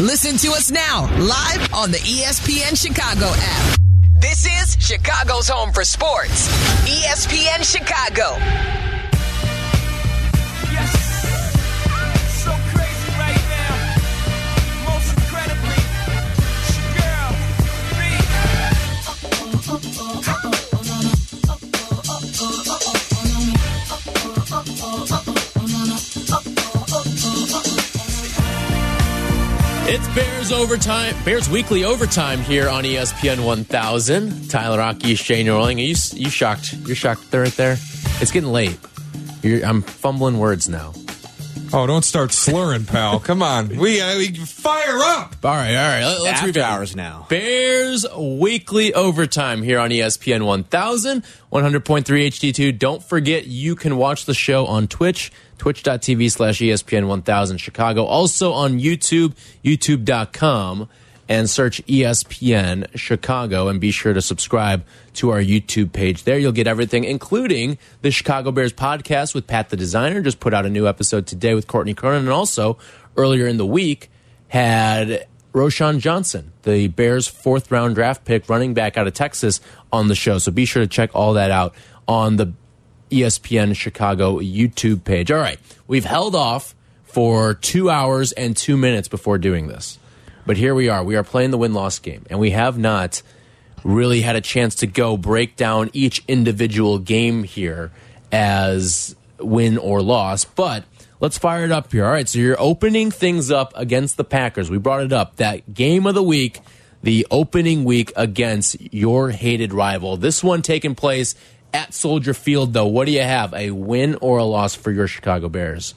Listen to us now, live on the ESPN Chicago app. This is Chicago's home for sports. ESPN Chicago. Bears overtime, Bears weekly overtime here on E ESPN 1000. Tyler Aki, Shea Norling. Are you you shocked? You're shocked they're right there. It's getting late. You're, I'm fumbling words now. Oh, don't start slurring, pal. Come on. We, uh, we fire up. All right, all right. Let, us After review. hours now. Bears weekly overtime here on ESPN 1000, 100.3 HD2. Don't forget, you can watch the show on Twitch, twitch.tv slash ESPN 1000 Chicago. Also on YouTube, youtube.com, and search ESPN Chicago. And be sure to subscribe to our YouTube page. There you'll get everything, including the Chicago Bears podcast with Pat the Designer. Just put out a new episode today with Courtney Cronin. And also, earlier in the week, had Roschon Johnson, the Bears' fourth round draft pick, running back out of Texas, on the show. So be sure to check all that out on the ESPN Chicago YouTube page. All right, we've held off for two hours and two minutes before doing this. But here we are. We are playing the win loss game, and we have not really had a chance to go break down each individual game here as win or loss. But let's fire it up here. All right, so you're opening things up against the Packers. We brought it up. That game of the week, the opening week against your hated rival. This one taking place at Soldier Field, though. What do you have? A win or a loss for your Chicago Bears?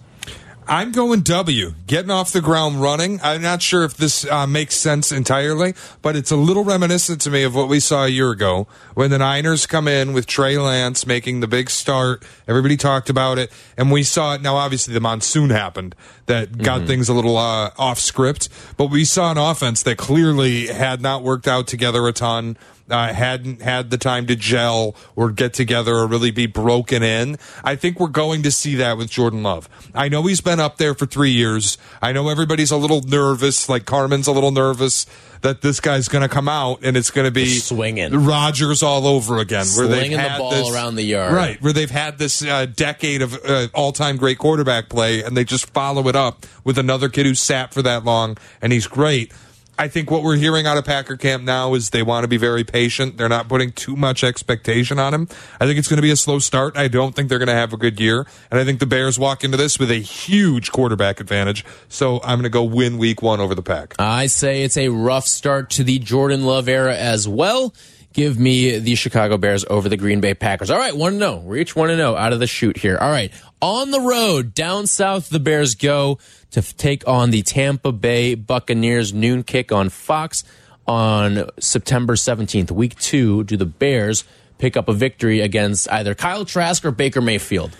I'm going W, getting off the ground running. I'm not sure if this uh, makes sense entirely, but it's a little reminiscent to me of what we saw a year ago when the Niners come in with Trey Lance making the big start. Everybody talked about it, and we saw it. Now, obviously, the monsoon happened that got things a little uh, off script, but we saw an offense that clearly had not worked out together a ton uh, hadn't had the time to gel or get together or really be broken in. I think we're going to see that with Jordan Love. I know he's been up there for three years. I know everybody's a little nervous, like Carmen's a little nervous that this guy's going to come out and it's going to be Swinging. Rodgers all over again. Where they've Slinging the ball this- around the yard. Right, where they've had this uh, decade of uh, all-time great quarterback play, and they just follow it up with another kid who sat for that long, and he's great. I think what we're hearing out of Packer camp now is they want to be very patient. They're not putting too much expectation on him. I think it's going to be a slow start. I don't think they're going to have a good year, and I think the Bears walk into this with a huge quarterback advantage. So I'm going to go win Week One over the Pack. I say it's a rough start to the Jordan Love era as well. Give me the Chicago Bears over the Green Bay Packers. All right, 1 0. We're each 1 0 out of the shoot here. All right, on the road, down south, the Bears go to take on the Tampa Bay Buccaneers noon kick on Fox on September 17th. Week two, do the Bears pick up a victory against either Kyle Trask or Baker Mayfield?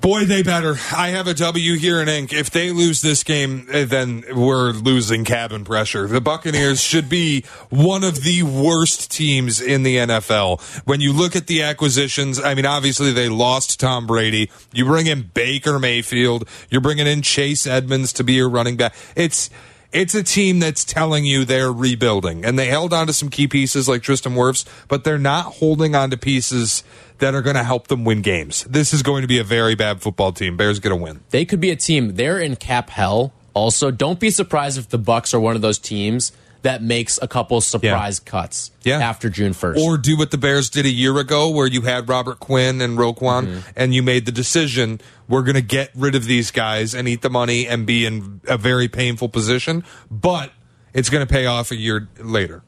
Boy, they better. I have a W here in ink. If they lose this game, eh, then we're losing cabin pressure. The Buccaneers should be one of the worst teams in the NFL. When you look at the acquisitions, I mean, obviously they lost Tom Brady. You bring in Baker Mayfield. You're bringing in Chase Edmonds to be your running back. It's it's a team that's telling you they're rebuilding, and they held on to some key pieces like Tristan Wirfs, but they're not holding on to pieces that are going to help them win games. This is going to be a very bad football team. Bears going to win. they could be a team. They're in cap hell. Also, don't be surprised if the Bucks are one of those teams that makes a couple surprise cuts Yeah. after June first. Or do what the Bears did a year ago, where you had Robert Quinn and Roquan, Mm-hmm. and you made the decision we're going to get rid of these guys and eat the money and be in a very painful position, but it's going to pay off a year later.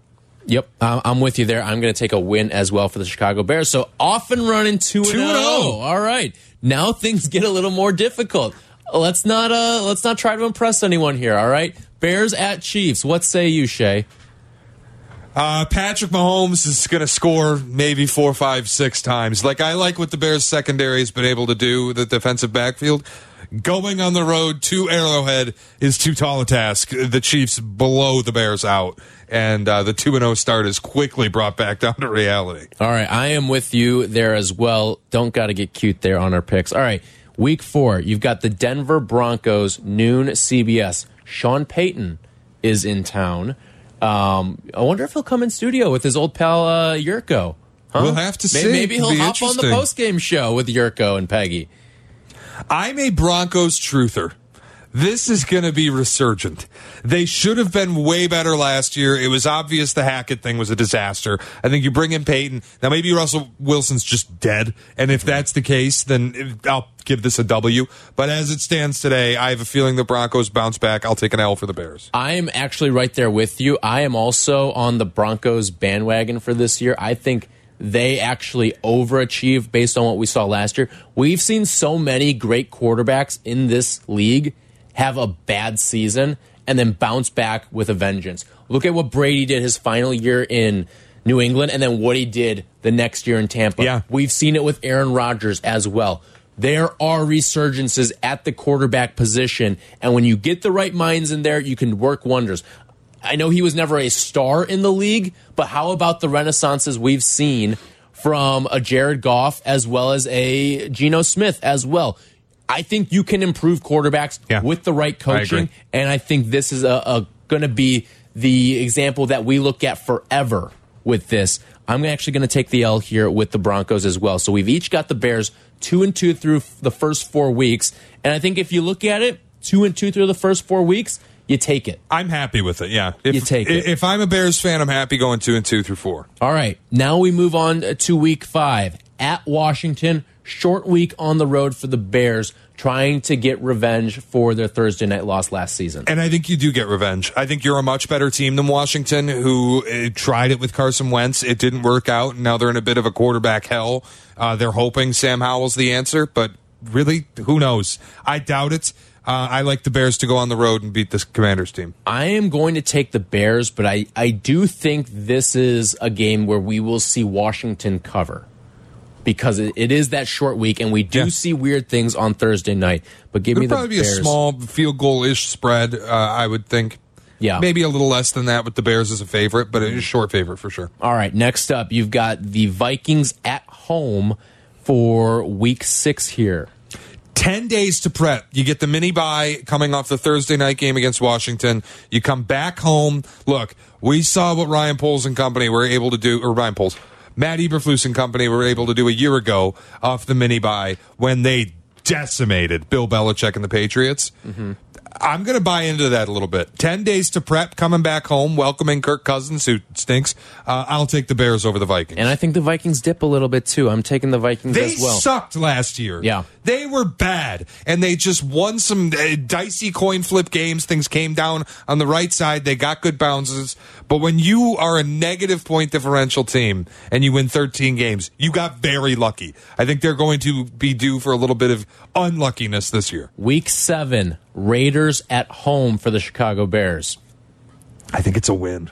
yep, I'm with you there. I'm going to take a win as well for the Chicago Bears. So off and running two and zero. oh. All right, now things get a little more difficult. Let's not uh let's not try to impress anyone here. All right, Bears at Chiefs. What say you, Shea? Uh, Patrick Mahomes is going to score maybe four, five, six times. Like I like what the Bears secondary has been able to do, the defensive backfield. Going on the road to Arrowhead is too tall a task. The Chiefs blow the Bears out, and uh, the two and zero start is quickly brought back down to reality. All right, I am with you there as well. Don't got to get cute there on our picks. All right, week four, you've got the Denver Broncos noon CBS. Sean Payton is in town. Um, I wonder if he'll come in studio with his old pal uh, Jurko. Huh? We'll have to May- see. Maybe he'll hop on the post game show with Jurko and Peggy. I'm a Broncos truther. This is going to be resurgent. They should have been way better last year. It was obvious the Hackett thing was a disaster. I think you bring in Payton. Now, maybe Russell Wilson's just dead. And if that's the case, then I'll give this a W. But as it stands today, I have a feeling the Broncos bounce back. I'll take an L for the Bears. I'm actually right there with you. I am also on the Broncos bandwagon for this year. I think they actually overachieved based on what we saw last year. We've seen so many great quarterbacks in this league have a bad season and then bounce back with a vengeance. Look at what Brady did his final year in New England and then what he did the next year in Tampa. Yeah. We've seen it with Aaron Rodgers as well. There are resurgences at the quarterback position, and when you get the right minds in there, you can work wonders. I know he was never a star in the league, but how about the renaissances we've seen from a Jared Goff as well as a Geno Smith as well? I think you can improve quarterbacks Yeah. with the right I coaching, and I think this is a, a going to be the example that we look at forever with this. I'm actually going to take the L here with the Broncos as well. So we've each got the Bears two and two through the first four weeks, and I think if you look at it, two and two through the first four weeks, you take it. I'm happy with it. Yeah. If, You take it. If I'm a Bears fan, I'm happy going two and two through four. All right, now we move on to week five at Washington. Short week on the road for the Bears, trying to get revenge for their Thursday night loss last season. And I think you do get revenge. I think you're a much better team than Washington, who uh, tried it with Carson Wentz. It didn't work out, and now they're in a bit of a quarterback hell. Uh, they're hoping Sam Howell's the answer, but really, who knows? I doubt it. Uh, I like the Bears to go on the road and beat this Commanders team. I am going to take the Bears, but I, I do think this is a game where we will see Washington cover because it, it is that short week, and we do Yeah. see weird things on Thursday night. But give me It'll the probably be a small field goal ish spread, uh, I would think. Yeah. Maybe a little less than that with the Bears as a favorite, but it is a short favorite for sure. All right, next up, you've got the Vikings at home for week six here. 10 days to prep. You get the mini bye coming off the Thursday night game against Washington. You come back home. Look, we saw what Ryan Poles and company were able to do, or Ryan Poles, Matt Eberflus and company were able to do a year ago off the mini bye when they decimated Bill Belichick and the Patriots. I'm going to buy into that a little bit. 10 days to prep, coming back home, welcoming Kirk Cousins, who stinks. Uh, I'll take the Bears over the Vikings. And I think the Vikings dip a little bit too. I'm taking the Vikings They as well. sucked last year. Yeah. They were bad. And they just won some uh, dicey coin flip games. Things came down on the right side. They got good bounces. But when you are a negative point differential team and you win 13 games, you got very lucky. I think they're going to be due for a little bit of unluckiness this year. Week seven, Raiders at home for the Chicago Bears. I think it's a win.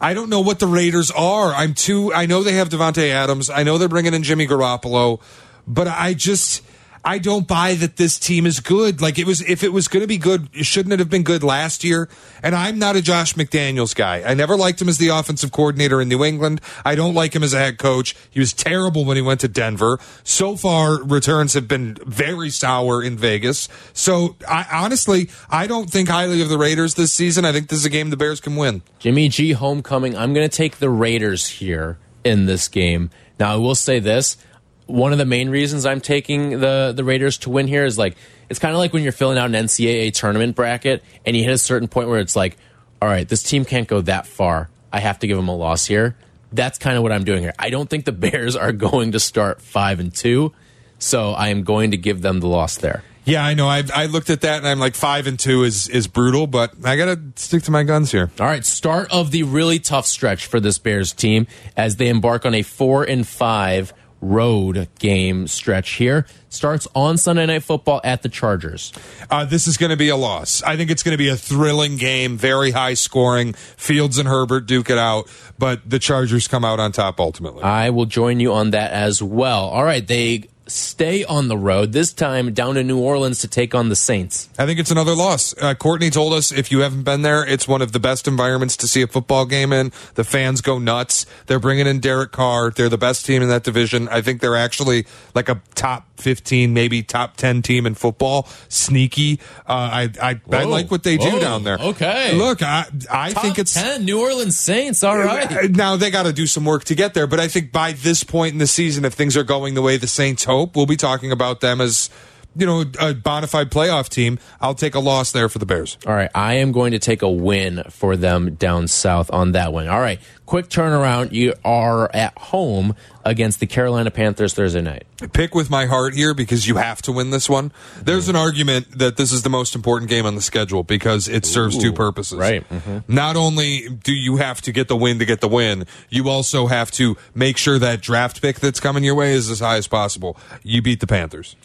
I don't know what the Raiders are. I'm too. I know they have Davante Adams. I know they're bringing in Jimmy Garoppolo, but I just I don't buy that this team is good. Like it was, if it was going to be good, shouldn't it have been good last year? And I'm not a Josh McDaniels guy. I never liked him as the offensive coordinator in New England. I don't like him as a head coach. He was terrible when he went to Denver. So far, returns have been very sour in Vegas. So I honestly, I don't think highly of the Raiders this season. I think this is a game the Bears can win. Jimmy G homecoming. I'm going to take the Raiders here in this game. Now, I will say this. One of the main reasons I'm taking the, the Raiders to win here is like, it's kind of like when you're filling out an NCAA tournament bracket and you hit a certain point where it's like, all right, this team can't go that far. I have to give them a loss here. That's kind of what I'm doing here. I don't think the Bears are going to start five and two, so I am going to give them the loss there. Yeah, I know. I I looked at that and I'm like five and two is is brutal, but I gotta stick to my guns here. All right, start of the really tough stretch for this Bears team as they embark on a four and five road game stretch here. Starts on Sunday Night Football at the Chargers. Uh, this is going to be a loss. I think it's going to be a thrilling game, very high scoring. Fields and Herbert duke it out, but the Chargers come out on top ultimately. I will join you on that as well. All right, they stay on the road, this time down to New Orleans to take on the Saints. I think it's another loss. Uh, Courtney told us if you haven't been there, it's one of the best environments to see a football game in. The fans go nuts. They're bringing in Derek Carr. They're the best team in that division. I think they're actually like a top 15, maybe top 10 team in football. Sneaky. Uh, I, I, I like what they do Whoa. down there. Okay. Look, I, I Top think it's. 10 New Orleans Saints. All right. Now they got to do some work to get there, but I think by this point in the season, if things are going the way the Saints hope, we'll be talking about them as, you know, a bona fide playoff team. I'll take a loss there for the Bears. All right, I am going to take a win for them down south on that one. All right, quick turnaround. You are at home against the Carolina Panthers Thursday night. Pick with my heart here because you have to win this one. There's an argument that this is the most important game on the schedule because it serves two purposes. right. Mhm. Not only do you have to get the win to get the win, you also have to make sure that draft pick that's coming your way is as high as possible. You beat the Panthers.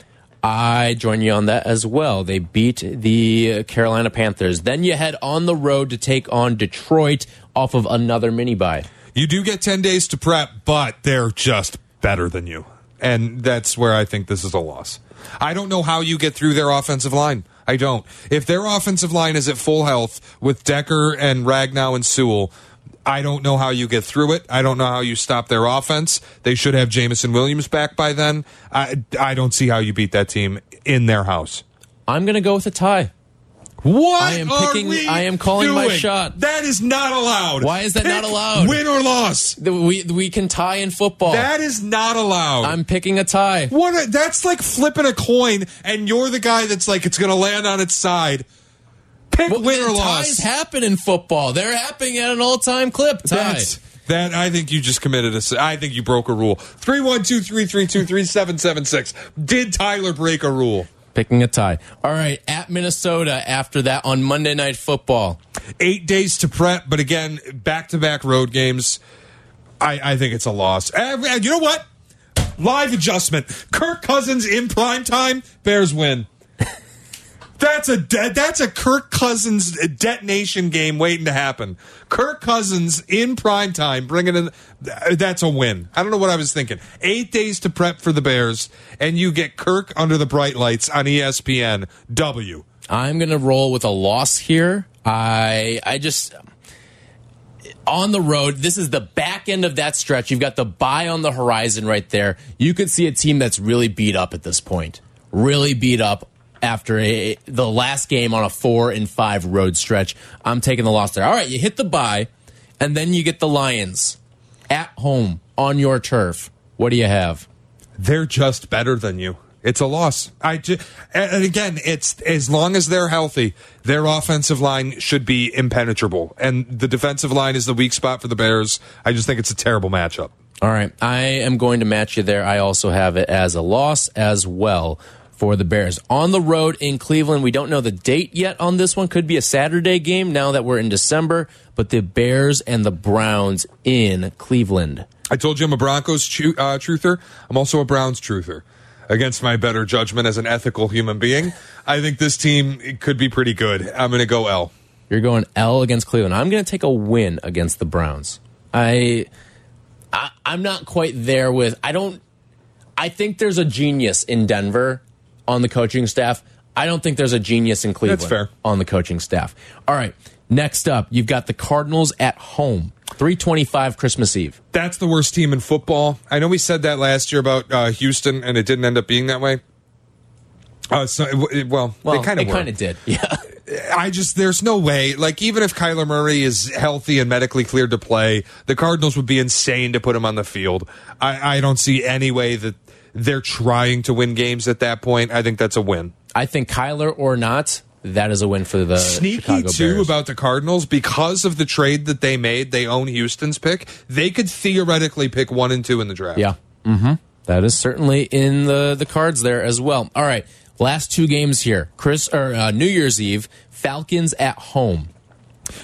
I join you on that as well. They beat the Carolina Panthers. Then you head on the road to take on Detroit off of another mini bye. You do get 10 days to prep, but they're just better than you. And that's where I think this is a loss. I don't know how you get through their offensive line. I don't. If their offensive line is at full health with Decker and Ragnow and Sewell, I don't know how you get through it. I don't know how you stop their offense. They should have Jameson Williams back by then. I, I don't see how you beat that team in their house. I'm going to go with a tie. What I am are picking- I am calling my doing? shot. That is not allowed. Why is that not allowed? Win or loss. We we can tie in football. That is not allowed. I'm picking a tie. What? A, that's like flipping a coin, and you're the guy that's like, it's going to land on its side. Pick Well, win or ties loss. happen in football. They're happening at an all-time clip. Tie. That's, that I think you just committed a. I think you broke a rule. Three one two three three two three seven seven six. Did Tyler break a rule? Picking a tie. All right, at Minnesota after that on Monday Night Football. Eight days to prep, but again, back to back road games. I, I think it's a loss. And and you know what? Live adjustment. Kirk Cousins in prime time. Bears win. That's a de- that's a Kirk Cousins uh, detonation game waiting to happen. Kirk Cousins in prime time, bringing in that's a win. I don't know what I was thinking. Eight days to prep for the Bears, and you get Kirk under the bright lights on ESPN. W. I'm going to roll with a loss here. I I just on the road. This is the back end of that stretch. You've got the bye on the horizon right there. You could see a team that's really beat up at this point. Really beat up after a, the last game on a 4 and 5 road stretch. I'm taking the loss there. All right, you hit the bye and then you get the Lions at home on your turf. What do you have? they're just better than you. It's a loss. I ju- and again, it's as long as they're healthy, their offensive line should be impenetrable, and the defensive line is the weak spot for the Bears. I just think it's a terrible matchup. All right. I am going to match you there. I also have it as a loss as well for the Bears. On the road in Cleveland, we don't know the date yet on this one. Could be a Saturday game now that we're in December, but the Bears and the Browns in Cleveland. I told you I'm a Broncos uh, truther. I'm also a Browns truther. Against my better judgment as an ethical human being, I think this team could be pretty good. I'm going to go L. You're going L against Cleveland. I'm going to take a win against the Browns. I, I I'm not quite there with I don't I think there's a genius in Denver on the coaching staff. I don't think there's a genius in Cleveland That's fair. on the coaching staff. All right. Next up, you've got the Cardinals at home. 325 Christmas Eve. That's the worst team in football. I know we said that last year about uh, Houston, and it didn't end up being that way. Uh, so, it, well, Well, they kind of it kind of did. Yeah. I just there's no way. Like even if Kyler Murray is healthy and medically cleared to play, the Cardinals would be insane to put him on the field. I, I don't see any way that they're trying to win games at that point. I think that's a win. I think Kyler or not, that is a win for the Sneaky Chicago too Bears. about the Cardinals because of the trade that they made. They own Houston's pick. They could theoretically pick one and two in the draft. Yeah. Mm-hmm. That is certainly in the the cards there as well. All right. Last two games here. Chris or uh, New Year's Eve, Falcons at home.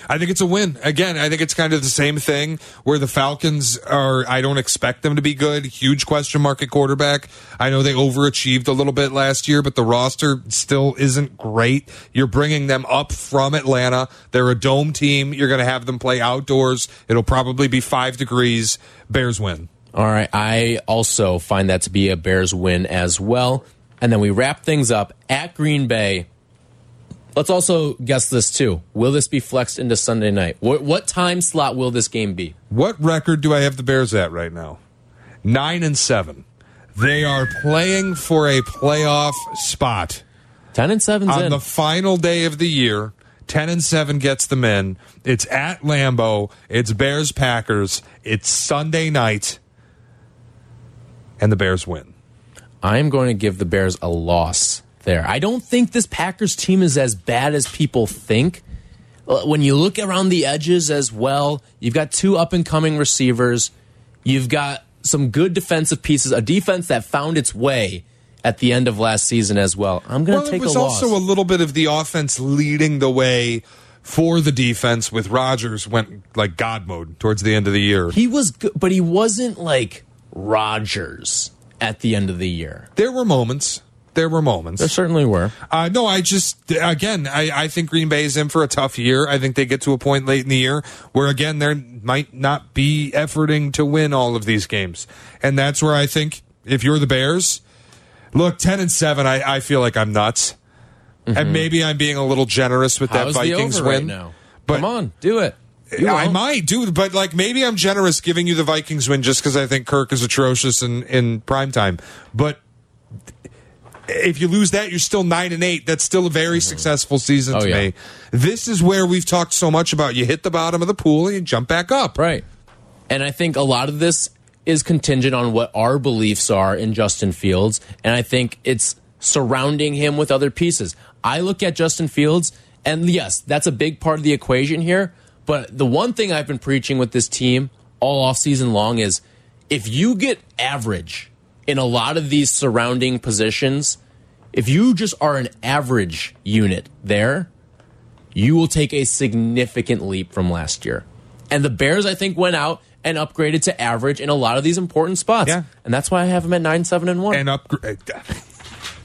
I think it's a win. Again, I think it's kind of the same thing where the Falcons are, I don't expect them to be good. Huge question mark at quarterback. I know they overachieved a little bit last year, but the roster still isn't great. You're bringing them up from Atlanta. They're a dome team. You're going to have them play outdoors. It'll probably be five degrees. Bears win. All right. I also find that to be a Bears win as well. And then we wrap things up at Green Bay. Let's also guess this too. Will this be flexed into Sunday night? What, what time slot will this game be? What record do I have the Bears at right now? Nine and seven. They are playing for a playoff spot 10 and seven on in. the final day of the year. 10 and 7 gets them in. It's at Lambeau. It's Bears Packers. It's Sunday night. And the Bears win. I'm going to give the Bears a loss there. I don't think this Packers team is as bad as people think. Uh, When you look around the edges as well, you've got two up and coming receivers. You've got some good defensive pieces, a defense that found its way at the end of last season as well. I'm going to Well, take it was a also a little bit of the offense leading the way for the defense with Rodgers went like God mode towards the end of the year. he was good, but he wasn't like Rodgers at the end of the year. There were moments. There were moments. There certainly were. Uh, no, I just again, I, I think Green Bay is in for a tough year. I think they get to a point late in the year where again they might not be efforting to win all of these games, and that's where I think if you're the Bears, look ten and seven, I, I feel like I'm nuts, and maybe I'm being a little generous with that Mm-hmm. How's the Vikings win. right now? But Come on, do it. I might do, but like maybe I'm generous giving you the Vikings win just because I think Kirk is atrocious in in prime time. But if you lose that, you're still nine and eight. That's still a very mm-hmm. successful season Oh, to yeah. me. This is where we've talked so much about. You hit the bottom of the pool and you jump back up. Right. And I think a lot of this is contingent on what our beliefs are in Justin Fields. And I think it's surrounding him with other pieces. I look at Justin Fields, and yes, that's a big part of the equation here. But the one thing I've been preaching with this team all offseason long is if you get average in a lot of these surrounding positions, if you just are an average unit there, you will take a significant leap from last year. And the Bears, I think, went out and upgraded to average in a lot of these important spots. Yeah. And that's why I have them at 9, 7, and 1. And upgrade. Uh,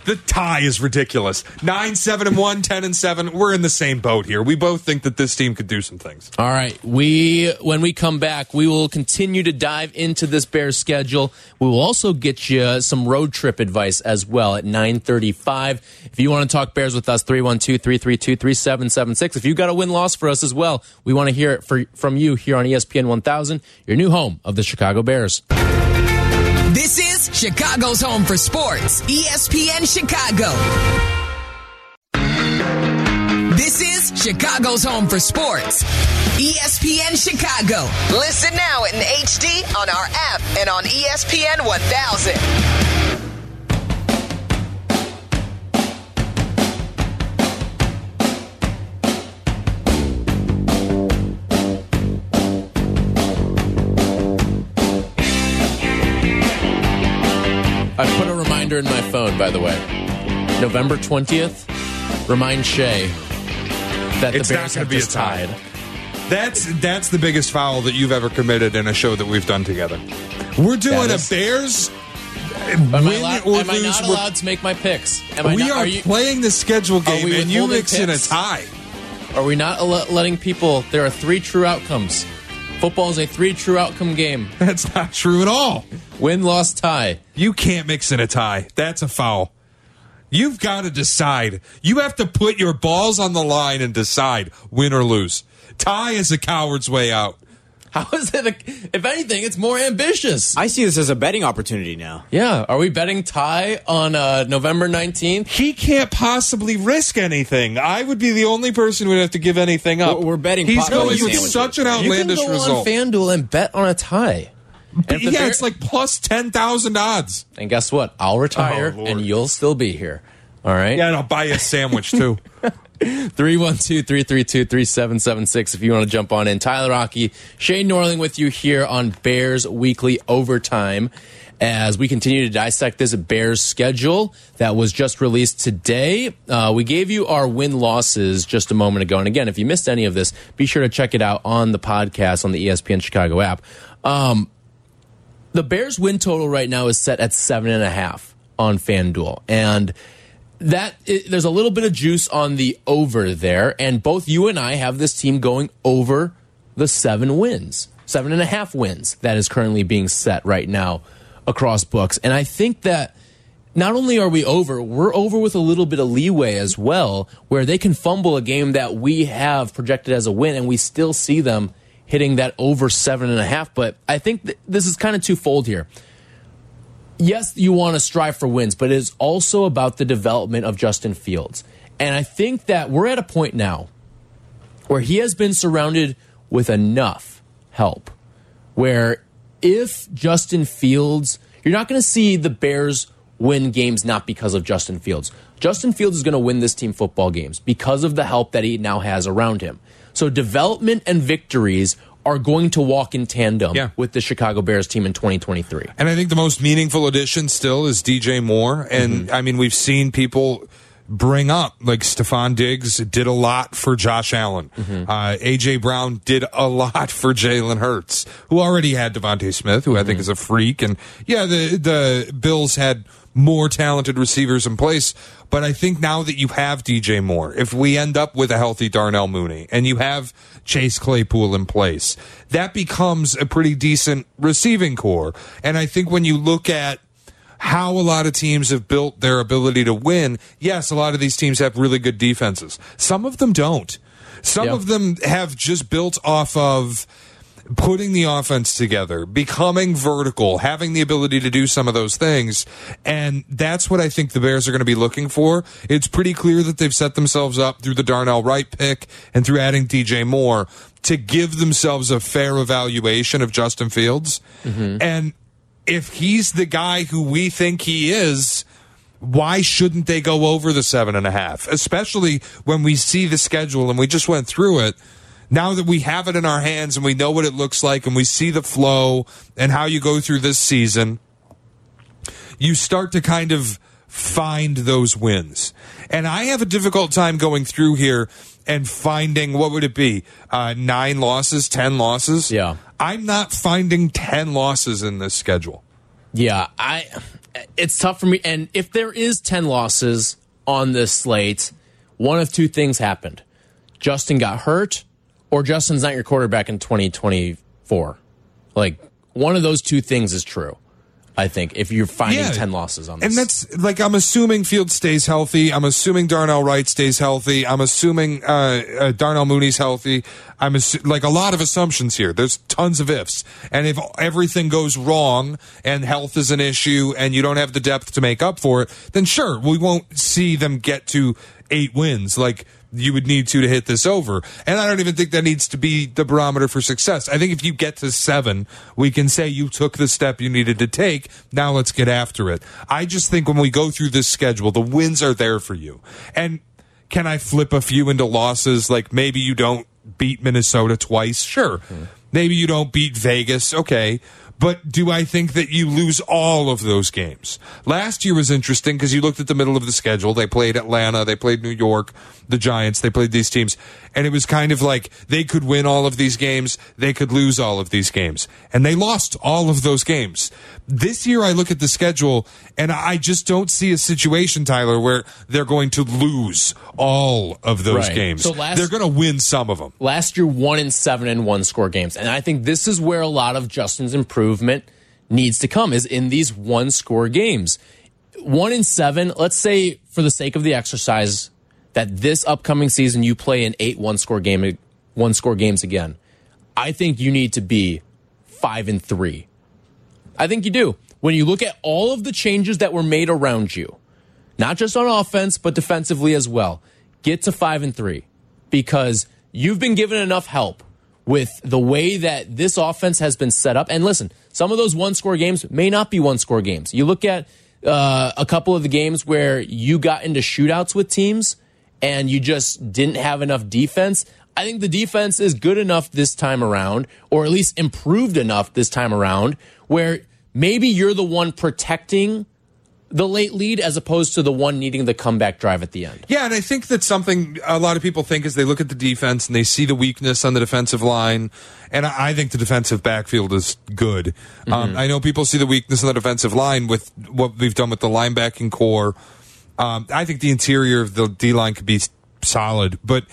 The tie is ridiculous. Nine, seven, and one, 10 and seven. We're in the same boat here. We both think that this team could do some things. All right. We when we come back, we will continue to dive into this Bears schedule. We will also get you some road trip advice as well at 9:35. If you want to talk Bears with us 312-332-3776. If you got a win-loss for us as well, we want to hear it for, from you here on ESPN 1000, your new home of the Chicago Bears. This is Chicago's home for sports, ESPN Chicago. This is Chicago's home for sports, ESPN Chicago. Listen now in HD on our app and on ESPN 1000. I put a reminder in my phone, by the way. November 20th, remind Shea that It's the not Bears gonna have be just tied. That's that's the biggest foul that you've ever committed in a show that we've done together. We're doing That a is- Bears Am, I, allowed, am I lose. not we're- allowed to make my picks? Am I we not, are, are, you, playing the schedule game, and you mix in a tie. are we not letting people? There are three true outcomes. Football is a three true outcome game: That's not true at all. win, loss, tie. You can't mix in a tie. That's a foul. You've got to decide. You have to put your balls on the line and decide win or lose. Tie is a coward's way out. How is it? A, if anything, it's more ambitious. I see this as a betting opportunity now. yeah. Are we betting tie on uh, November nineteenth? He can't possibly risk anything. I would be the only person who would have to give anything up. We're- we're betting He's popcorn going with sandwiches. such an outlandish you can go result. on FanDuel and bet on a tie. And if the yeah, Bear- it's like plus ten thousand odds. And guess what? I'll retire, Oh, Lord. and you'll still be here. All right. Yeah, and I'll buy you a sandwich too. 312-332-3776 if you want to jump on in. Tyler Aki, Shea Norling with you here on Bears Weekly Overtime as we continue to dissect this Bears schedule that was just released today. Uh, we gave you our win-losses just a moment ago. And again, if you missed any of this, be sure to check it out on the podcast on the ESPN Chicago app. Um, the Bears win total right now is set at seven and a half on FanDuel. And that i there's a little bit of juice on the over there, and both you and I have this team going over the seven wins. seven and a half wins that is currently being set right now across books. And I think that not only are we over, we're over with a little bit of leeway as well, where they can fumble a game that we have projected as a win, and we still see them hitting that over seven and a half. But I think th this is kind of twofold here. Yes, you want to strive for wins, but it is also about the development of Justin Fields. And I think that we're at a point now where he has been surrounded with enough help where if Justin Fields, you're not going to see the Bears win games not because of Justin Fields. Justin Fields is going to win this team football games because of the help that he now has around him. So development and victories are going to walk in tandem Yeah. with the Chicago Bears team in 2023. And I think the most meaningful addition still is DJ Moore. And mm-hmm. I mean, we've seen people bring up like Stefon Diggs did a lot for Josh Allen. Mm-hmm. Uh, AJ Brown did a lot for Jalen Hurts, who already had DeVonta Smith, who I think mm-hmm. is a freak. And yeah, the the Bills had more talented receivers in place. But I think now that you have DJ Moore, if we end up with a healthy Darnell Mooney and you have Chase Claypool in place, that becomes a pretty decent receiving corps. And I think when you look at how a lot of teams have built their ability to win, yes, a lot of these teams have really good defenses. Some of them don't. Some of them have just built off of putting the offense together, becoming vertical, having the ability to do some of those things. And that's what I think the Bears are going to be looking for. It's pretty clear that they've set themselves up through the Darnell Wright pick and through adding DJ Moore to give themselves a fair evaluation of Justin Fields. Mm-hmm. And if he's the guy who we think he is, why shouldn't they go over the seven and a half? Especially when we see the schedule and we just went through it. Now that we have it in our hands and we know what it looks like and we see the flow and how you go through this season, you start to kind of find those wins. And I have a difficult time going through here and finding what would it be? Uh, nine losses, ten losses? Yeah. I'm not finding 10 losses in this schedule. Yeah, I it's tough for me and if there is 10 losses on this slate, one of two things happened. Justin got hurt or Justin's not your quarterback in 2024. Like one of those two things is true. I think if you're finding 10 losses on this. And that's like I'm assuming Field stays healthy. I'm assuming Darnell Wright stays healthy. I'm assuming uh, uh, Darnell Mooney's healthy. I'm assu- like a lot of assumptions here. There's tons of ifs. And if everything goes wrong and health is an issue and you don't have the depth to make up for it, then sure, we won't see them get to eight wins like you would need to to hit this over. And I don't even think that needs to be the barometer for success. I think if you get to seven, we can say you took the step you needed to take. Now let's get after it. I just think when we go through this schedule, the wins are there for you. And can I flip a few into losses? Like maybe you don't beat Minnesota twice. Sure. Mm-hmm. Maybe you don't beat Vegas. Okay. But do I think that you lose all of those games? Last year was interesting because you looked at the middle of the schedule. They played Atlanta, they played New York, the Giants, they played these teams. And it was kind of like they could win all of these games, they could lose all of these games. And they lost all of those games. This year I look at the schedule and I just don't see a situation, Tyler, where they're going to lose all of those Right. games. So last- they're going to win some of them. last year one in seven and one score games and i think this is where a lot of justin's improvement needs to come is in these one score games one in seven let's say for the sake of the exercise that this upcoming season you play an eight one score game one score games again i think you need to be five and three i think you do when you look at all of the changes that were made around you not just on offense, but defensively as well. Get to five and three because you've been given enough help with the way that this offense has been set up. And listen, some of those one score games may not be one score games. You look at uh, a couple of the games where you got into shootouts with teams and you just didn't have enough defense. I think the defense is good enough this time around, or at least improved enough this time around, where maybe you're the one protecting the late lead as opposed to the one needing the comeback drive at the end. Yeah, and I think that's something a lot of people think as they look at the defense and they see the weakness on the defensive line. And I I think the defensive backfield is good. Um, I know people see the weakness on the defensive line with what we've done with the linebacking corps. Um, I think the interior of the D line could be solid, but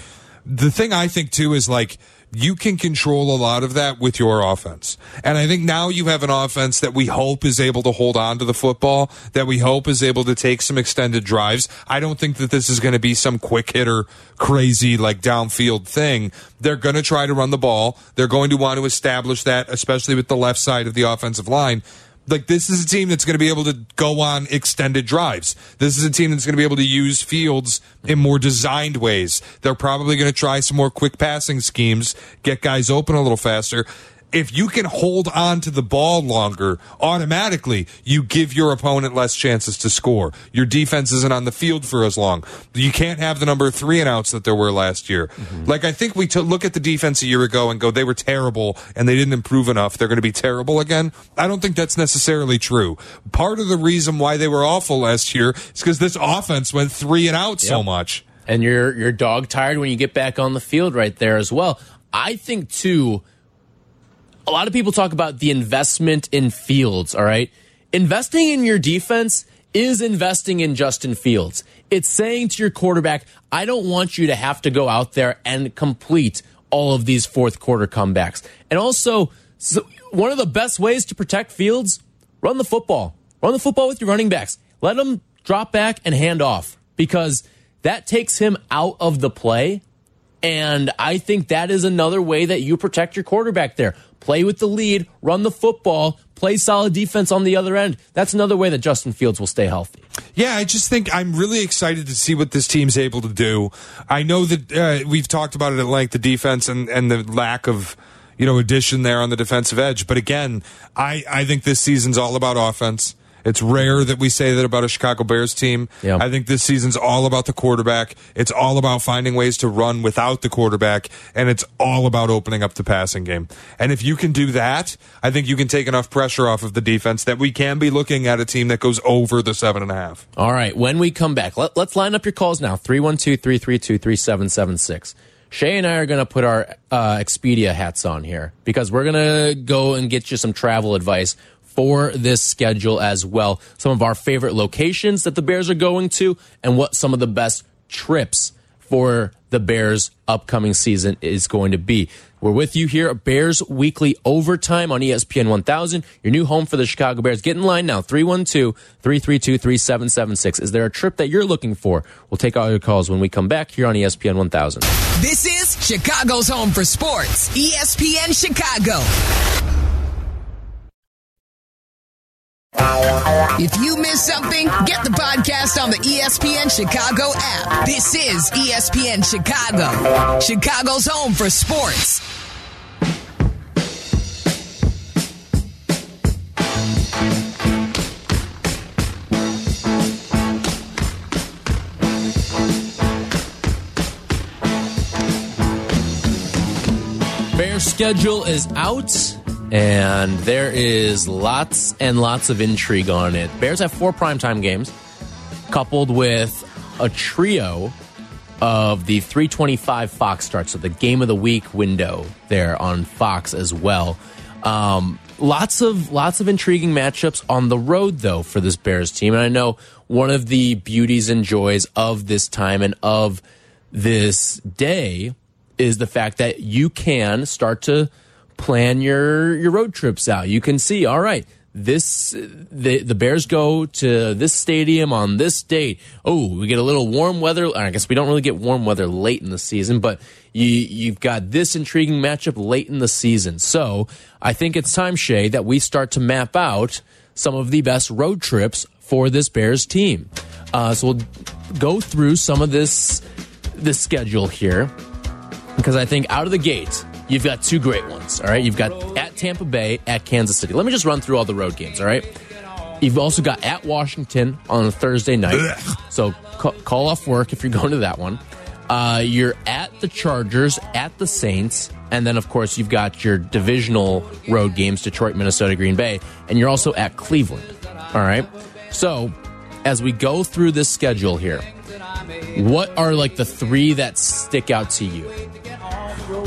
the thing I think too is like you can control a lot of that with your offense. And I think now you have an offense that we hope is able to hold on to the football, that we hope is able to take some extended drives. I don't think that this is going to be some quick hitter, crazy, like downfield thing. They're going to try to run the ball. They're going to want to establish that, especially with the left side of the offensive line like this is a team that's going to be able to go on extended drives. This is a team that's going to be able to use fields in more designed ways. They're probably going to try some more quick passing schemes, get guys open a little faster. If you can hold on to the ball longer, automatically you give your opponent less chances to score. Your defense isn't on the field for as long. You can't have the number of three and outs that there were last year. Mm-hmm. Like I think we t- look at the defense a year ago and go, they were terrible and they didn't improve enough. They're going to be terrible again. I don't think that's necessarily true. Part of the reason why they were awful last year is because this offense went three and out so much. and you're you're dog tired when you get back on the field right there as well. I think too. A lot of people talk about the investment in Fields. All right, investing in your defense is investing in Justin Fields. It's saying to your quarterback, "I don't want you to have to go out there and complete all of these fourth quarter comebacks." And also, so one of the best ways to protect Fields, run the football. Run the football with your running backs. Let them drop back and hand off because that takes him out of the play. And I think that is another way that you protect your quarterback there. Play with the lead, run the football, play solid defense on the other end. That's another way that Justin Fields will stay healthy. Yeah, I just think I'm really excited to see what this team's able to do. I know that uh, we've talked about it at length, the defense and, and the lack of you know addition there on the defensive edge. But again, I I think this season's all about offense. It's rare that we say that about a Chicago Bears team. Yeah. I think this season's all about the quarterback. It's all about finding ways to run without the quarterback, and it's all about opening up the passing game. And if you can do that, I think you can take enough pressure off of the defense that we can be looking at a team that goes over the seven and a half. All right, when we come back, let, us line up your calls now 312 332 3776. Shea and I are going to put our uh, Expedia hats on here because we're going to go and get you some travel advice for this schedule as well. Some of our favorite locations that the Bears are going to, and what some of the best trips for the Bears' upcoming season is going to be. We're with you here at Bears Weekly Overtime on ESPN 1000, your new home for the Chicago Bears. Get in line now, 312 332 3776. Is there a trip that you're looking for? We'll take all your calls when we come back here on ESPN 1000. This is Chicago's home for sports. ESPN Chicago. If you miss something, get the podcast on the ESPN Chicago app. This is ESPN Chicago, Chicago's home for sports. Bears schedule is out, and there is lots and lots of intrigue on it. Bears have four primetime games, coupled with a trio of the 325 Fox starts, so the game of the week window there on Fox as well. Um, lots of lots of intriguing matchups on the road though for this Bears team, and I know one of the beauties and joys of this time and of this day is the fact that you can start to plan your your road trips out. You can see, all right, this the the Bears go to this stadium on this date. Oh, we get a little warm weather. I guess we don't really get warm weather late in the season, but you you've got this intriguing matchup late in the season. So I think it's time, Shea, that we start to map out some of the best road trips for this Bears team. Uh, so we'll go through some of this this schedule here because I think out of the gate, you've got two great ones. All right. You've got at Tampa Bay, at Kansas City. Let me just run through all the road games. All right. You've also got at Washington on a Thursday night. So ca- call off work if you're going to that one. Uh, you're at the Chargers, at the Saints, and then, of course, you've got your divisional road games Detroit, Minnesota, Green Bay, and you're also at Cleveland. All right. So as we go through this schedule here, what are like the three that stick out to you?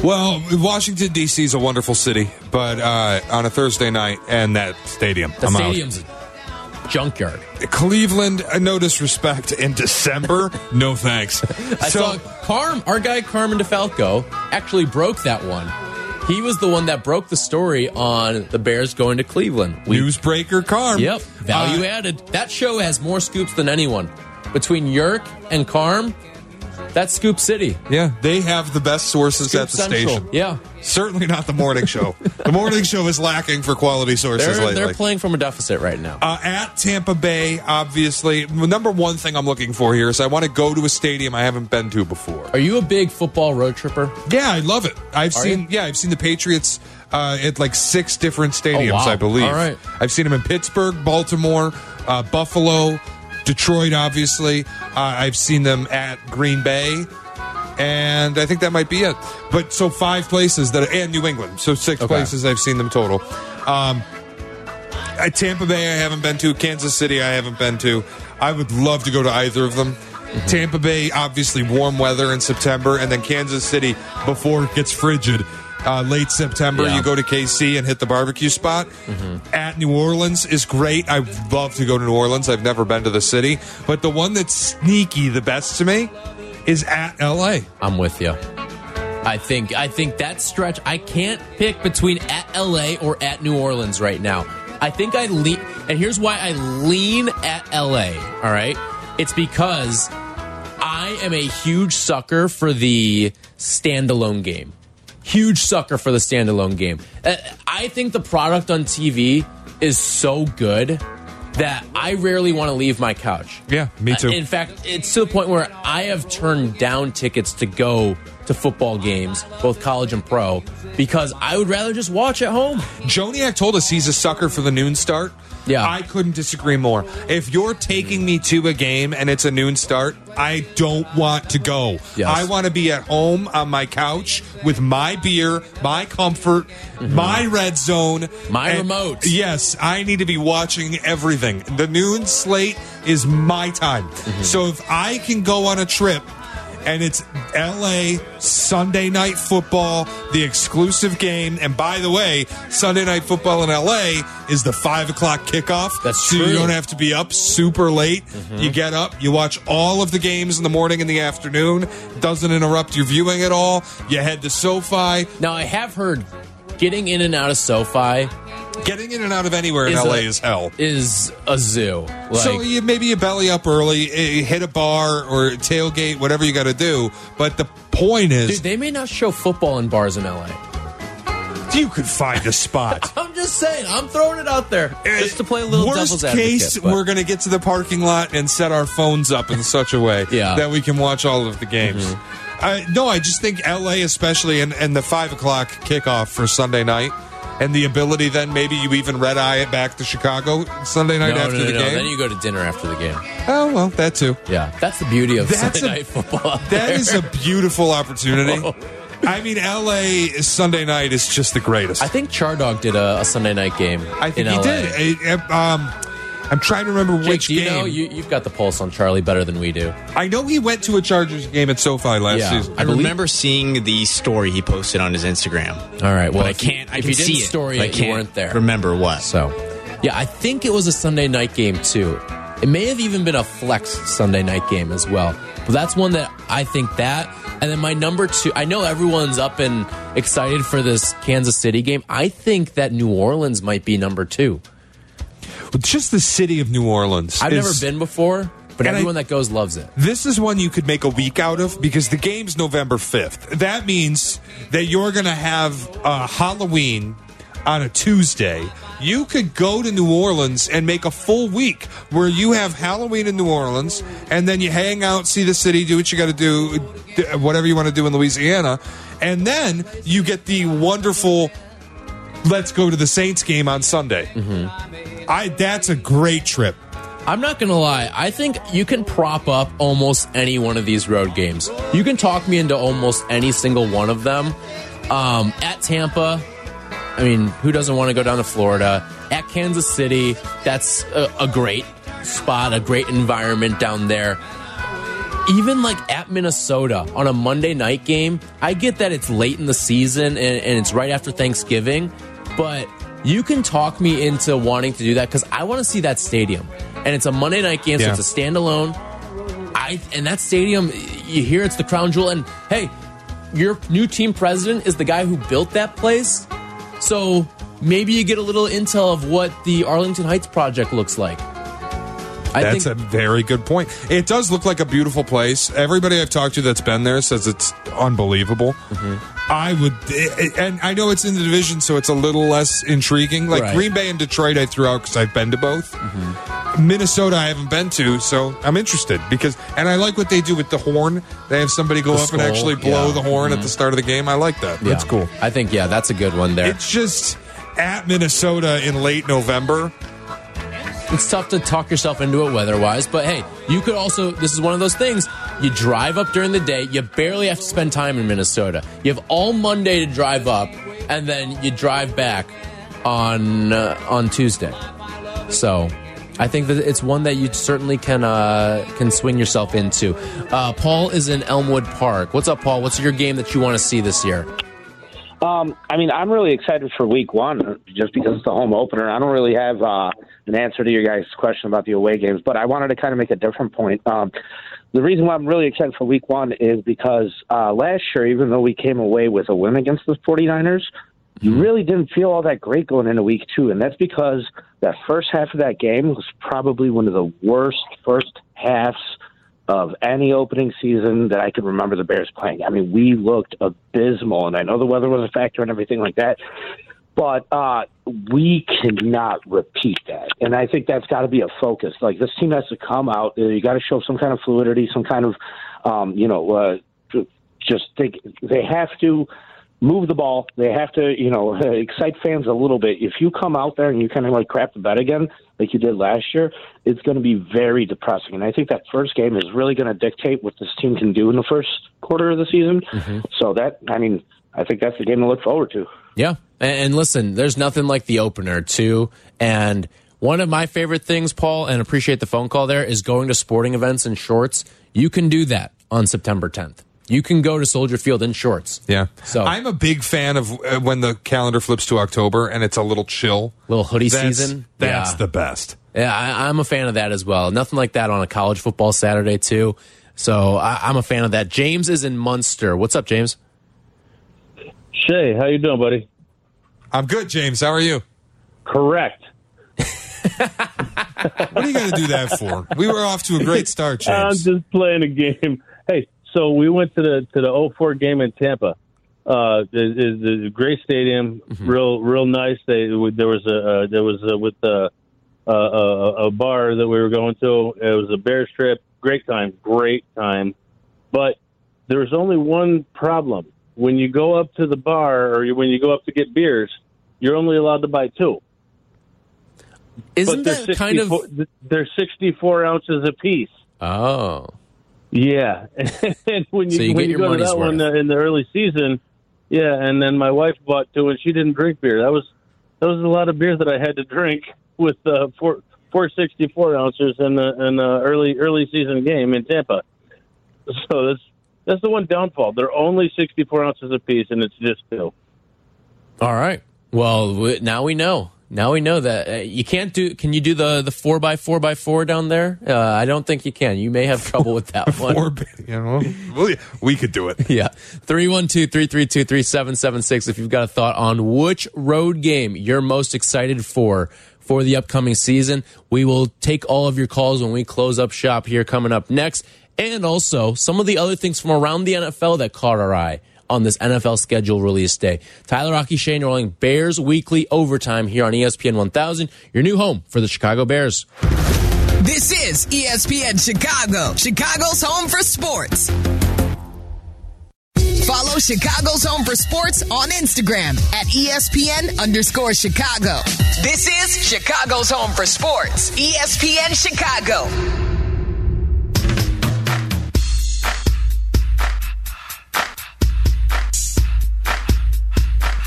Well, Washington D.C. is a wonderful city, but uh, on a Thursday night and that stadium, The I'm stadium's a junkyard. Cleveland, uh, no disrespect, in December, no thanks. I saw Carm, our guy Carmen DeFalco, actually broke that one. He was the one that broke the story on the Bears going to Cleveland. We- Newsbreaker Carm. Yep, value Uh, added. That show has more scoops than anyone. Between Yerk and Carm, that's Scoop City. Yeah, they have the best sources Scoop at the Central. station. Yeah. Certainly not the morning show. the morning show is lacking for quality sources They're, lately. they're playing from a deficit right now. Uh, at Tampa Bay, obviously, the number one thing I'm looking for here is I want to go to a stadium I haven't been to before. Are you a big football road tripper? Yeah, I love it. I've Are seen. you? Yeah, I've seen the Patriots uh, at like six different stadiums. Oh, wow. I believe. All right. I've seen them in Pittsburgh, Baltimore, uh, Buffalo, Detroit. Obviously, uh, I've seen them at Green Bay. And I think that might be it. But so five places that, and New England. So six Okay. places I've seen them total. Um, at Tampa Bay, I haven't been to. Kansas City, I haven't been to. I would love to go to either of them. Mm-hmm. Tampa Bay, obviously warm weather in September, and then Kansas City before it gets frigid. Uh, late September, Yeah. you go to KC and hit the barbecue spot. At New Orleans is great. I love to go to New Orleans. I've never been to the city, but the one that's sneaky the best to me is at LA. I'm with you. I think I think that stretch I can't pick between at LA or at New Orleans right now. I think I lean and here's why I lean at LA, all right? It's because I am a huge sucker for the standalone game. Huge sucker for the standalone game. Uh, I think the product on TV is so good that I rarely want to leave my couch. Yeah, me too. Uh, In fact, it's to the point where I have turned down tickets to go to football games, both college and pro, because I would rather just watch at home. Joniak told us he's a sucker for the noon start. Yeah. I couldn't disagree more. If you're taking me to a game and it's a noon start, I don't want to go. Yes. I want to be at home on my couch with my beer, my comfort, my red zone, Mm-hmm. My remote. Yes, I need to be watching everything. The noon slate is my time. Mm-hmm. So if I can go on a trip and it's LA Sunday night football, the exclusive game. And by the way, Sunday night football in LA is the five o'clock kickoff. That's so true. Mm-hmm. you don't have to be up super late. You get up, you watch all of the games in the morning and the afternoon. Doesn't interrupt your viewing at all. You head to SoFi. Now, I have heard getting in and out of SoFi Getting in and out of anywhere in is LA a, is hell. Is a zoo. Like, so you maybe you belly up early, eh, hit a bar or tailgate, whatever you got to do. But the point is, dude, they may not show football in bars in LA. you could find a spot. I'm just saying. I'm throwing it out there just to play a little Worst devil's advocate. case, but- we're going to get to the parking lot and set our phones up in such a way Yeah. Mm-hmm. that we can watch all of the games. I, no, I just think LA, especially, and, and the five o'clock kickoff for Sunday night, and the ability then maybe you even red eye it back to Chicago Sunday night no, after no, no, the game. Then you go to dinner after the game. oh well, that too. Yeah, that's the beauty of That's Sunday a- night football. That is a beautiful opportunity. I mean, LA Sunday night is just the greatest. I think Chardog did a, a Sunday night game. I think in he LA. did. Um, I'm trying to remember Jake, which do you game. know you, you've got the pulse on Charlie better than we do. I know he went to a Chargers game at SoFi last Yeah. season. I believe- remember seeing the story he posted on his Instagram. All right, well, but I can't. I if can you see didn't it. story but I it, you can't weren't there. Remember what? So, yeah, I think it was a Sunday night game too. It may have even been a flex Sunday night game as well. But that's one that I think that. And then my number two, I know everyone's up and excited for this Kansas City game. I think that New Orleans might be number two. But just the city of New Orleans. I've is- never been before, but And I- everyone that goes loves it. This is one you could make a week out of because the game's November 5th. That means that you're going to have uh, Halloween on a Tuesday. You could go to New Orleans and make a full week where you have Halloween in New Orleans and then you hang out, see the city, do what you got to do, whatever you want to do in Louisiana. And then you get the wonderful let's go to the Saints game on Sunday. I that's a great trip. I'm not gonna lie. I think you can prop up almost any one of these road games. You can talk me into almost any single one of them. Um, at Tampa, I mean, who doesn't want to go down to Florida? At Kansas City, that's a, a great spot, a great environment down there. Even like at Minnesota on a Monday night game, I get that it's late in the season and, and it's right after Thanksgiving, but you can talk me into wanting to do that because I want to see that stadium. And it's a Monday night game, Yeah. so it's a standalone. I and that stadium, you hear it's the crown jewel. And hey, your new team president is the guy who built that place. So maybe you get a little intel of what the Arlington Heights project looks like. I That's think a very good point. It does look like a beautiful place. Everybody I've talked to that's been there says it's unbelievable. Mm-hmm. I would, and I know it's in the division, so it's a little less intriguing. Like Right. Mm-hmm. Green Bay and Detroit, I threw out because I've been to both. Minnesota, I haven't been to, so I'm interested because, and I like what they do with the horn. They have somebody go The up and actually blow yeah. Mm-hmm. the horn at the start of the game. I like that. That's cool. I think yeah, that's a good one there. It's just at Minnesota in late November. It's tough to talk yourself into it weather wise, but hey, you could also, this is one of those things. You drive up during the day, you barely have to spend time in Minnesota. You have all Monday to drive up, and then you drive back on uh, on Tuesday. So I think that it's one that you certainly can uh, can swing yourself into. Uh, Paul is in Elmwood Park. What's up, Paul? What's your game that you want to see this year? Um, I mean, I'm really excited for week one just because it's the home opener. I don't really have uh, an answer to your guys' question about the away games, but I wanted to kind of make a different point. Um, the reason why I'm really excited for week one is because uh, last year, even though we came away with a win against the 49ers, you really didn't feel all that great going into week two. And that's because that first half of that game was probably one of the worst first halves of any opening season that I can remember the Bears playing. I mean, we looked abysmal, and I know the weather was a factor and everything like that, but uh, we cannot repeat that. And I think that's got to be a focus. Like this team has to come out. You got to show some kind of fluidity, some kind of, um, you know, uh, just think they have to move the ball. They have to, you know, excite fans a little bit. If you come out there and you kind of like crap the bed again, like you did last year, it's going to be very depressing. And I think that first game is really going to dictate what this team can do in the first quarter of the season. So that, I mean, I think that's the game to look forward to. Yeah. And, and listen, there's nothing like the opener, too. And one of my favorite things, Paul, and appreciate the phone call there, is going to sporting events in shorts. You can do that on September 10th. You can go to Soldier Field in shorts. Yeah. So I'm a big fan of uh, when the calendar flips to October and it's a little chill. little hoodie That's, season. That's yeah. the best. Yeah, I, I'm a fan of that as well. Nothing like that on a college football Saturday too. So I, I'm a fan of that. James is in Munster. What's up, James? Shea, how you doing, buddy? I'm good, James. How are you? Correct. What are you going to do that for? We were off to a great start, James. I'm just playing a game. Hey, so we went to the to the 04 game in Tampa. Uh, the, the, great stadium, real real nice. They there was a uh, there was a, with a, a, a a bar that we were going to. It was a bear strip. Great time, great time. But there was only one problem. When you go up to the bar or when you go up to get beers, you're only allowed to buy two. Isn't that kind of 64 they're 64 ounces apiece. oh? Yeah, and when you, So you when get you go to that one worth. uh, in the early season, yeah, and then my wife bought two, and she didn't drink beer. That was that was a lot of beer that I had to drink with uh, four four sixty four ounces in the in the early early season game in Tampa. So that's that's the one downfall. They're only sixty four ounces apiece, and it's just two. All right. Well, w- now we know. Now we know that uh, you can't do. Can you do the the four by four by four down there? Uh, I don't think you can. You may have trouble with that one. Or, you know, we, we could do it. Yeah. 312 332 3776. If you've got a thought on which road game you're most excited for for the upcoming season, we will take all of your calls when we close up shop here coming up next. And also some of the other things from around the NFL that caught our eye on this NFL schedule release day. Tyler Aki Shea Norling Bears Weekly Overtime here on ESPN 1000, your new home for the Chicago Bears. This is ESPN Chicago, Chicago's home for sports. Follow Chicago's Home for Sports on Instagram at ESPN underscore Chicago. This is Chicago's Home for Sports, ESPN Chicago.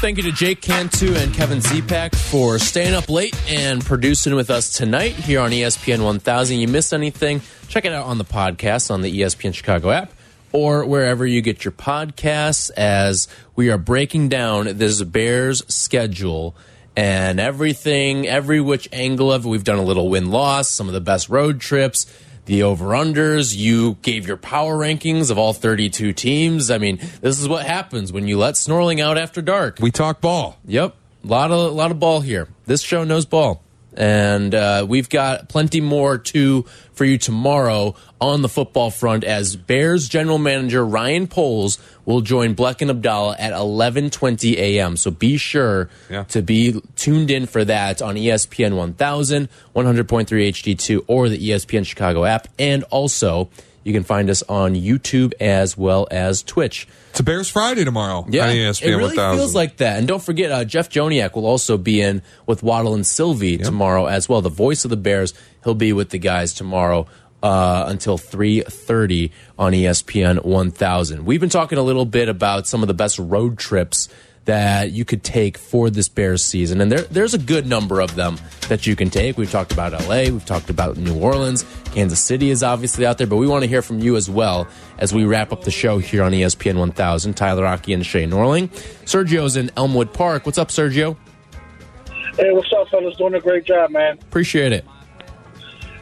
Thank you to Jake Cantu and Kevin Zepak for staying up late and producing with us tonight here on ESPN 1000. You missed anything? Check it out on the podcast on the ESPN Chicago app or wherever you get your podcasts as we are breaking down this Bears schedule and everything, every which angle of it. We've done a little win loss, some of the best road trips. The over unders. You gave your power rankings of all 32 teams. I mean, this is what happens when you let Snorling out after dark. We talk ball. Yep, a lot of lot of ball here. This show knows ball, and uh, we've got plenty more too for you tomorrow on the football front. As Bears general manager Ryan Poles will join Bleck and Abdallah at 11:20 a.m. So be sure Yeah. to be tuned in for that on ESPN 1000, 100.3 HD2, or the ESPN Chicago app, and also. You can find us on YouTube as well as Twitch. It's a Bears Friday tomorrow. Yeah, on ESPN it really 1000. feels like that. And don't forget, uh, Jeff Joniak will also be in with Waddle and Silvy tomorrow as well. The voice of the Bears, he'll be with the guys tomorrow uh, until three thirty on ESPN One Thousand. We've been talking a little bit about some of the best road trips that you could take for this Bears season, and there there's a good number of them that you can take. We've talked about L.A., we've talked about New Orleans, Kansas City is obviously out there, but we want to hear from you as well as we wrap up the show here on ESPN 1000. Tyler Aki and Shea Norling. Sergio's in Elmwood Park. What's up, Sergio? Hey, what's up, fellas? Doing a great job, man. Appreciate it.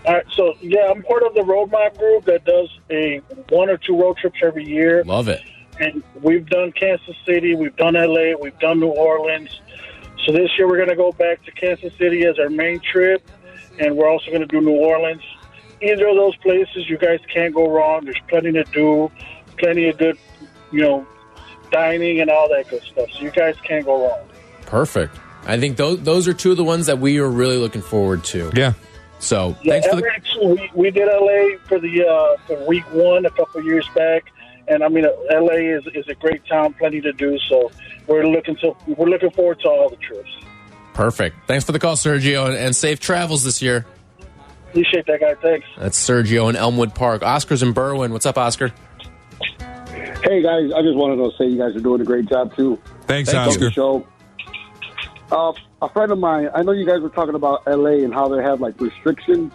All right, so yeah, I'm part of the Roadmap group that does a one or two road trips every year, Love it. And we've done Kansas City, we've done LA, we've done New Orleans. So this year we're going to go back to Kansas City as our main trip, and we're also going to do New Orleans. Either of those places, you guys can't go wrong. There's plenty to do, plenty of good, you know, dining and all that good stuff. So you guys can't go wrong. Perfect. I think those those are two of the ones that we are really looking forward to. Yeah. So Yeah, thanks for the We, we did LA for the uh, for week one a couple of years back, and I mean LA is is a great town, plenty to do. So we're looking to we're looking forward to all the trips. perfect. Thanks for the call, Sergio, and, and safe travels this year. Appreciate that, guy. Thanks. That's Sergio in Elmwood Park. Oscar's in Berwyn. What's up, Oscar? Hey guys, I just wanted to say you guys are doing a great job too. Thanks, Thank you. Oscar. Show. Uh, a friend of mine, I know you guys were talking about LA and how they have like restrictions.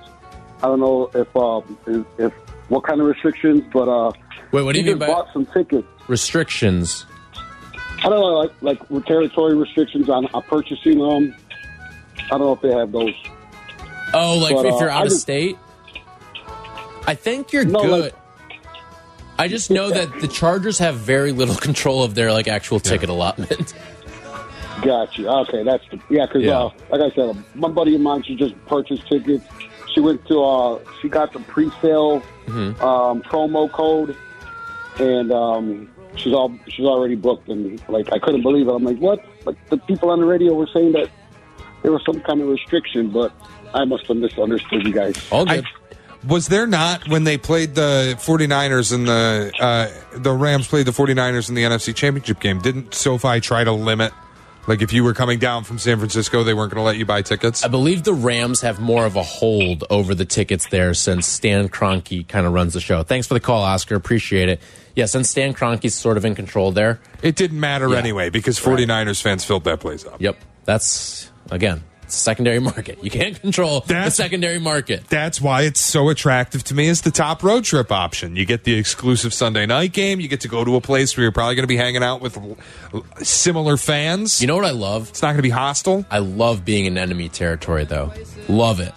I don't know if uh, if, if what kind of restrictions, but uh, Wait, what do he you mean just by bought some tickets. restrictions? I don't know, like like with territory restrictions on, on purchasing them. I don't know if they have those. Oh, like But, if uh, you're I out of just- state? I think you're No, good. like- I just know that the Chargers have very little control of their like actual ticket allotment. Gotcha. Okay, that's the, yeah. Because Yeah. uh, like I said, my buddy of mine, she just purchased tickets. She went to uh, she got the pre-sale Mm-hmm. um, promo code, and um, she's all she's already booked. And like I couldn't believe it. I'm like, what? Like the people on the radio were saying that there was some kind of restriction, but I must have misunderstood you guys. All I, good. was there not when they played the 49ers and the uh, the Rams played the 49ers in the NFC Championship game? Didn't SoFi try to limit like if you were coming down from San Francisco, they weren't going to let you buy tickets? I believe the Rams have more of a hold over the tickets there since Stan Kroenke kind of runs the show. Thanks for the call, Oscar. Appreciate it. Yeah, since Stan Kroenke's sort of in control there. It didn't matter Yeah. anyway because 49ers fans filled that place up. Yep, that's again secondary market. You can't control the secondary market. That's why it's so attractive to me as the top road trip option. You get the exclusive Sunday night game. You get to go to a place where you're probably going to be hanging out with similar fans. You know what I love? it's not going to be hostile. I love being in enemy territory, though. Love it.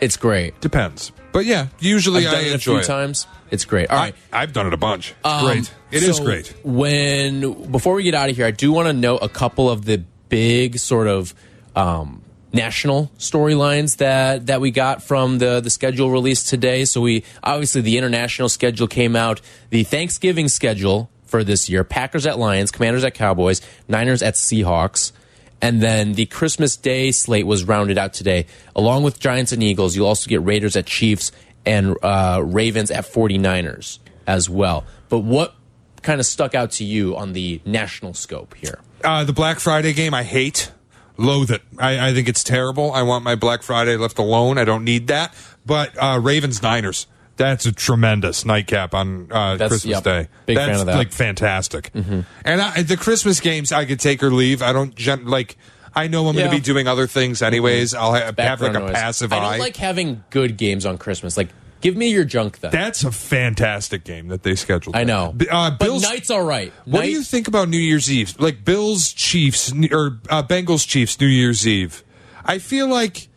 It's great. Depends, but yeah, usually I've done I it a enjoy few it. times. It's great. All right. I, I've done it a bunch. Um, great. It is so great. When before we get out of here, I do want to note a couple of the big sort of um, national storylines that that we got from the the schedule released today. So we obviously the international schedule came out. The Thanksgiving schedule for this year: Packers at Lions, Commanders at Cowboys, Niners at Seahawks. And then the Christmas Day slate was rounded out today. Along with Giants and Eagles, you'll also get Raiders at Chiefs and uh, Ravens at 49ers as well. But what kind of stuck out to you on the national scope here? Uh, the Black Friday game, I hate, loathe it. I, I think it's terrible. I want my Black Friday left alone. I don't need that. But uh, Ravens Niners, that's a tremendous nightcap on uh, Christmas yep. Day. Big that's fan of that. like fantastic. And I, the Christmas games, I could take or leave. I don't gen- like. I know I'm going to be doing other things anyways. I'll ha- have like a noise. passive I eye. don't like having good games on Christmas. Like, give me your junk then. That's a fantastic game that they scheduled. I know. Uh, but Bills, night's all right. What Night- do you think about New Year's Eve? Like Bills Chiefs or uh, Bengals Chiefs New Year's Eve? I feel like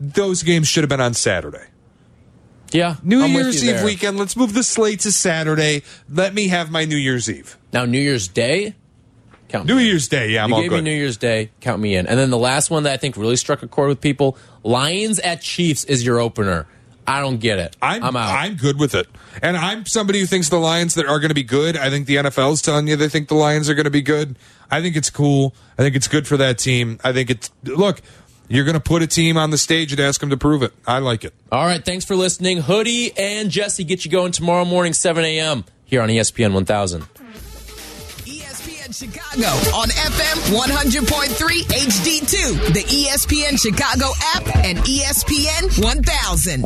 those games should have been on Saturday. Yeah, New I'm Year's Eve there. weekend. Let's move the slate to Saturday. Let me have my New Year's Eve. Now New Year's Day, count New me in. Year's Day. Yeah, I'm you all gave good. me New Year's Day, count me in. And then the last one that I think really struck a chord with people: Lions at Chiefs is your opener. I don't get it. I'm, I'm out. I'm good with it. And I'm somebody who thinks the Lions that are going to be good. I think the NFL's telling you they think the Lions are going to be good. I think it's cool. I think it's good for that team. I think it's look, you're going to put a team on the stage and ask them to prove it. I like it. All right, thanks for listening. Hoodie and Jesse get you going tomorrow morning, 7 a.m. here on ESPN 1000. Chicago on FM 100.3 HD2, the ESPN Chicago app, and ESPN 1000.